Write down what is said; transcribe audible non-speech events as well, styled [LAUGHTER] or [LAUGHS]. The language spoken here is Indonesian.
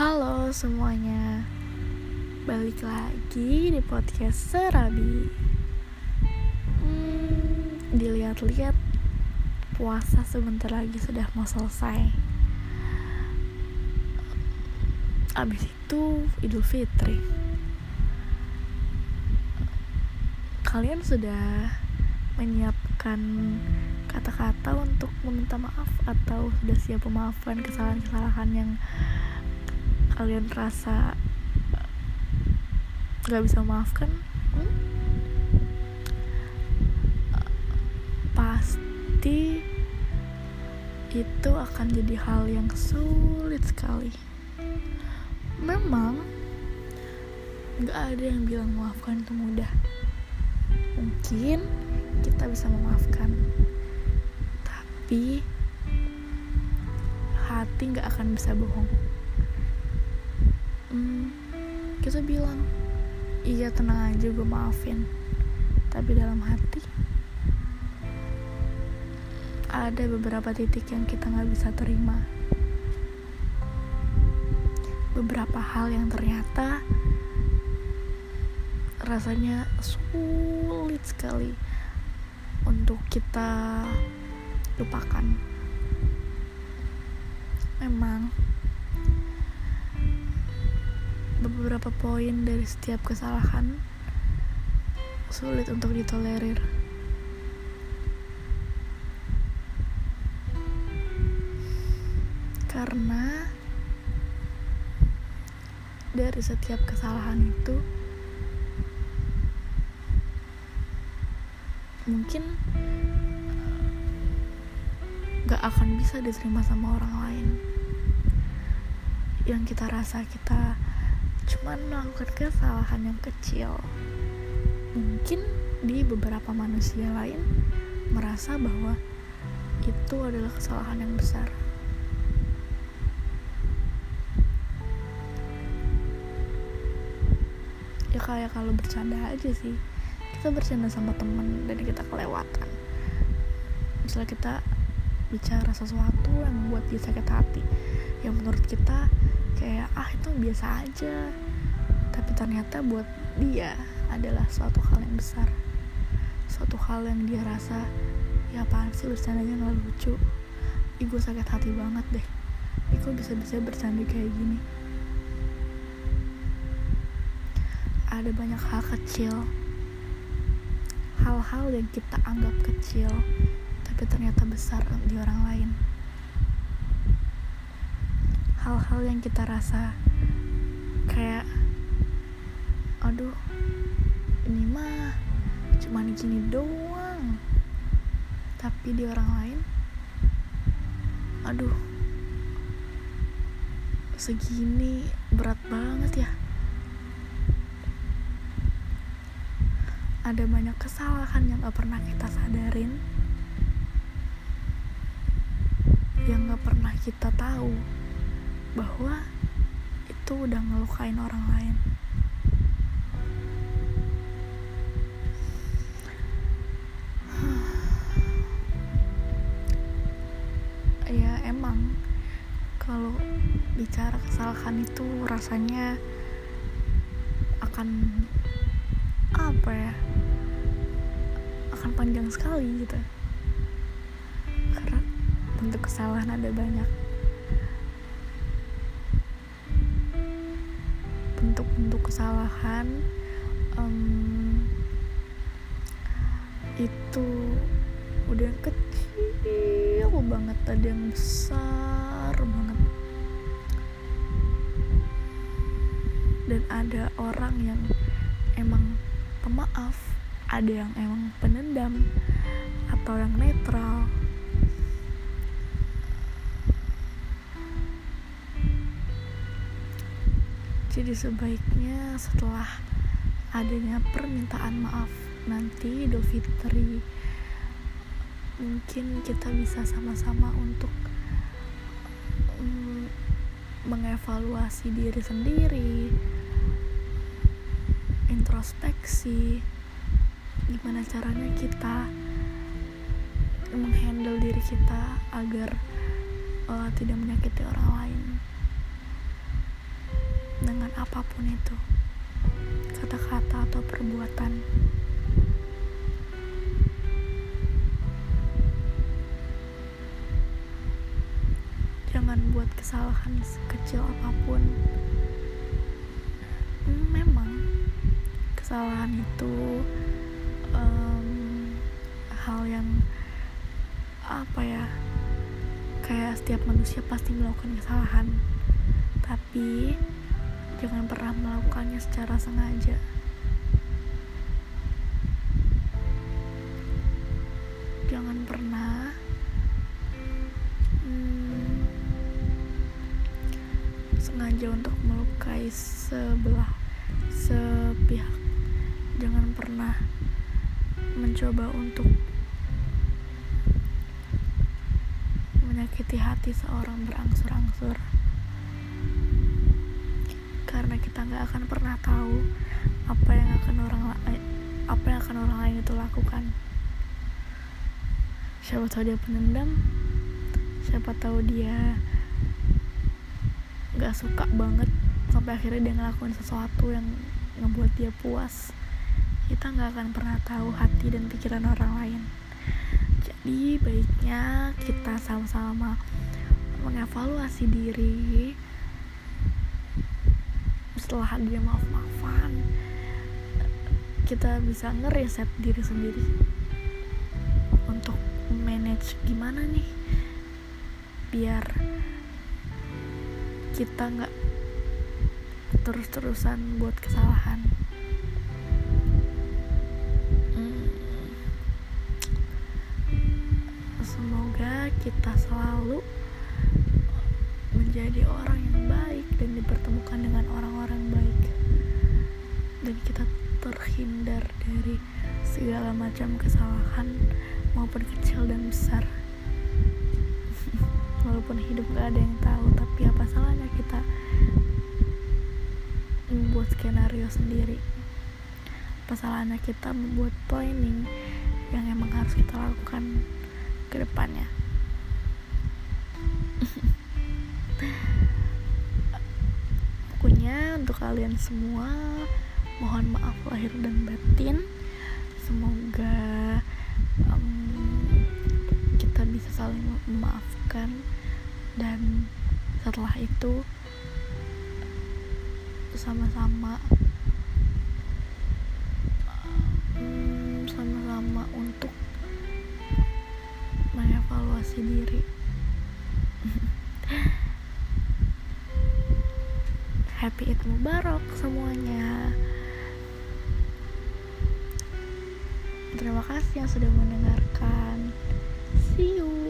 Halo semuanya. Balik lagi di podcast Serabi. Hmm, Dilihat-lihat Puasa sebentar lagi sudah mau selesai. Abis itu Idul Fitri. Kalian sudah menyiapkan kata-kata untuk meminta maaf atau sudah siap memaafkan kesalahan-kesalahan yang kalian rasa nggak bisa memaafkan hmm? pasti itu akan jadi hal yang sulit sekali. Memang nggak ada yang bilang memaafkan itu mudah. Mungkin kita bisa memaafkan tapi hati nggak akan bisa bohong hmm, kita bilang iya tenang aja gue maafin. Tapi dalam hati ada beberapa titik yang kita nggak bisa terima. Beberapa hal yang ternyata rasanya sulit sekali untuk kita lupakan. Memang beberapa poin dari setiap kesalahan sulit untuk ditolerir. Karena dari setiap kesalahan itu mungkin gak akan bisa diterima sama orang lain yang kita rasa kita cuman melakukan kesalahan yang kecil. Mungkin di beberapa manusia lain merasa bahwa itu adalah kesalahan yang besar. Ya kayak kalau bercanda aja sih. Kita bercanda sama temen dan kita kelewatan. Misalnya kita bicara sesuatu yang buat dia sakit hati yang menurut kita ah itu biasa aja. Tapi ternyata buat dia adalah suatu hal yang besar. Suatu hal yang dia rasa ya apaan sih bercandanya nggak lucu. Ih sakit hati banget deh. Ih kok bisa-bisa bercanda kayak gini? Ada banyak hal kecil. Hal-hal yang kita anggap kecil Tapi ternyata besar di orang lain hal-hal yang kita rasa kayak aduh ini mah cuman gini doang. Tapi di orang lain aduh segini berat banget ya. Ada banyak kesalahan yang gak pernah kita sadarin yang gak pernah kita tahu bahwa itu udah ngelukain orang lain. [SIGHS] Ya emang kalau bicara kesalahan itu rasanya akan apa ya akan panjang sekali gitu. Karena bentuk kesalahan ada banyak bentuk-bentuk kesalahan um, itu udah kecil banget ada yang besar banget. Dan ada orang yang emang pemaaf ada yang emang penendam atau yang netral jadi sebaiknya setelah adanya permintaan maaf nanti Idul Fitri mungkin kita bisa sama-sama untuk um, mengevaluasi diri sendiri introspeksi gimana caranya kita menghandle diri kita agar uh, tidak menyakiti orang lain dengan apa pun itu. Kata-kata atau perbuatan. Jangan buat kesalahan sekecil apa pun. Memang kesalahan itu um, hal yang apa ya kayak setiap manusia pasti melakukan kesalahan. Tapi jangan pernah melakukannya secara sengaja. Jangan pernah hmm, sengaja untuk melukai sebelah sepihak. Jangan pernah mencoba untuk menyakiti hati seorang berangsur-angsur kita nggak akan pernah tahu apa yang akan orang lain apa yang akan orang lain itu lakukan. Siapa tahu dia penendam siapa tahu dia nggak suka banget sampai akhirnya dia ngelakuin sesuatu yang ngebuat dia puas. Kita nggak akan pernah tahu hati dan pikiran orang lain. Jadi baiknya kita sama-sama mengevaluasi diri setelah dia maaf-maafan kita bisa ngereset diri sendiri untuk manage gimana nih biar kita nggak terus-terusan buat kesalahan hmm. semoga kita selalu menjadi orang yang baik dan dipertemukan dengan dan kita terhindar dari segala macam kesalahan maupun kecil dan besar. [LAUGHS] Walaupun hidup gak ada yang tahu tapi apa salahnya kita membuat skenario sendiri? Apa salahnya kita membuat planning yang emang harus kita lakukan ke depannya? [LAUGHS] Pokoknya untuk kalian semua mohon maaf lahir dan batin. Semoga um, kita bisa saling memaafkan. Dan setelah itu sama-sama um, sama-sama untuk mengevaluasi diri. [LAUGHS] Happy Eid Mubarak semuanya Terima kasih yang sudah mendengarkan. See you.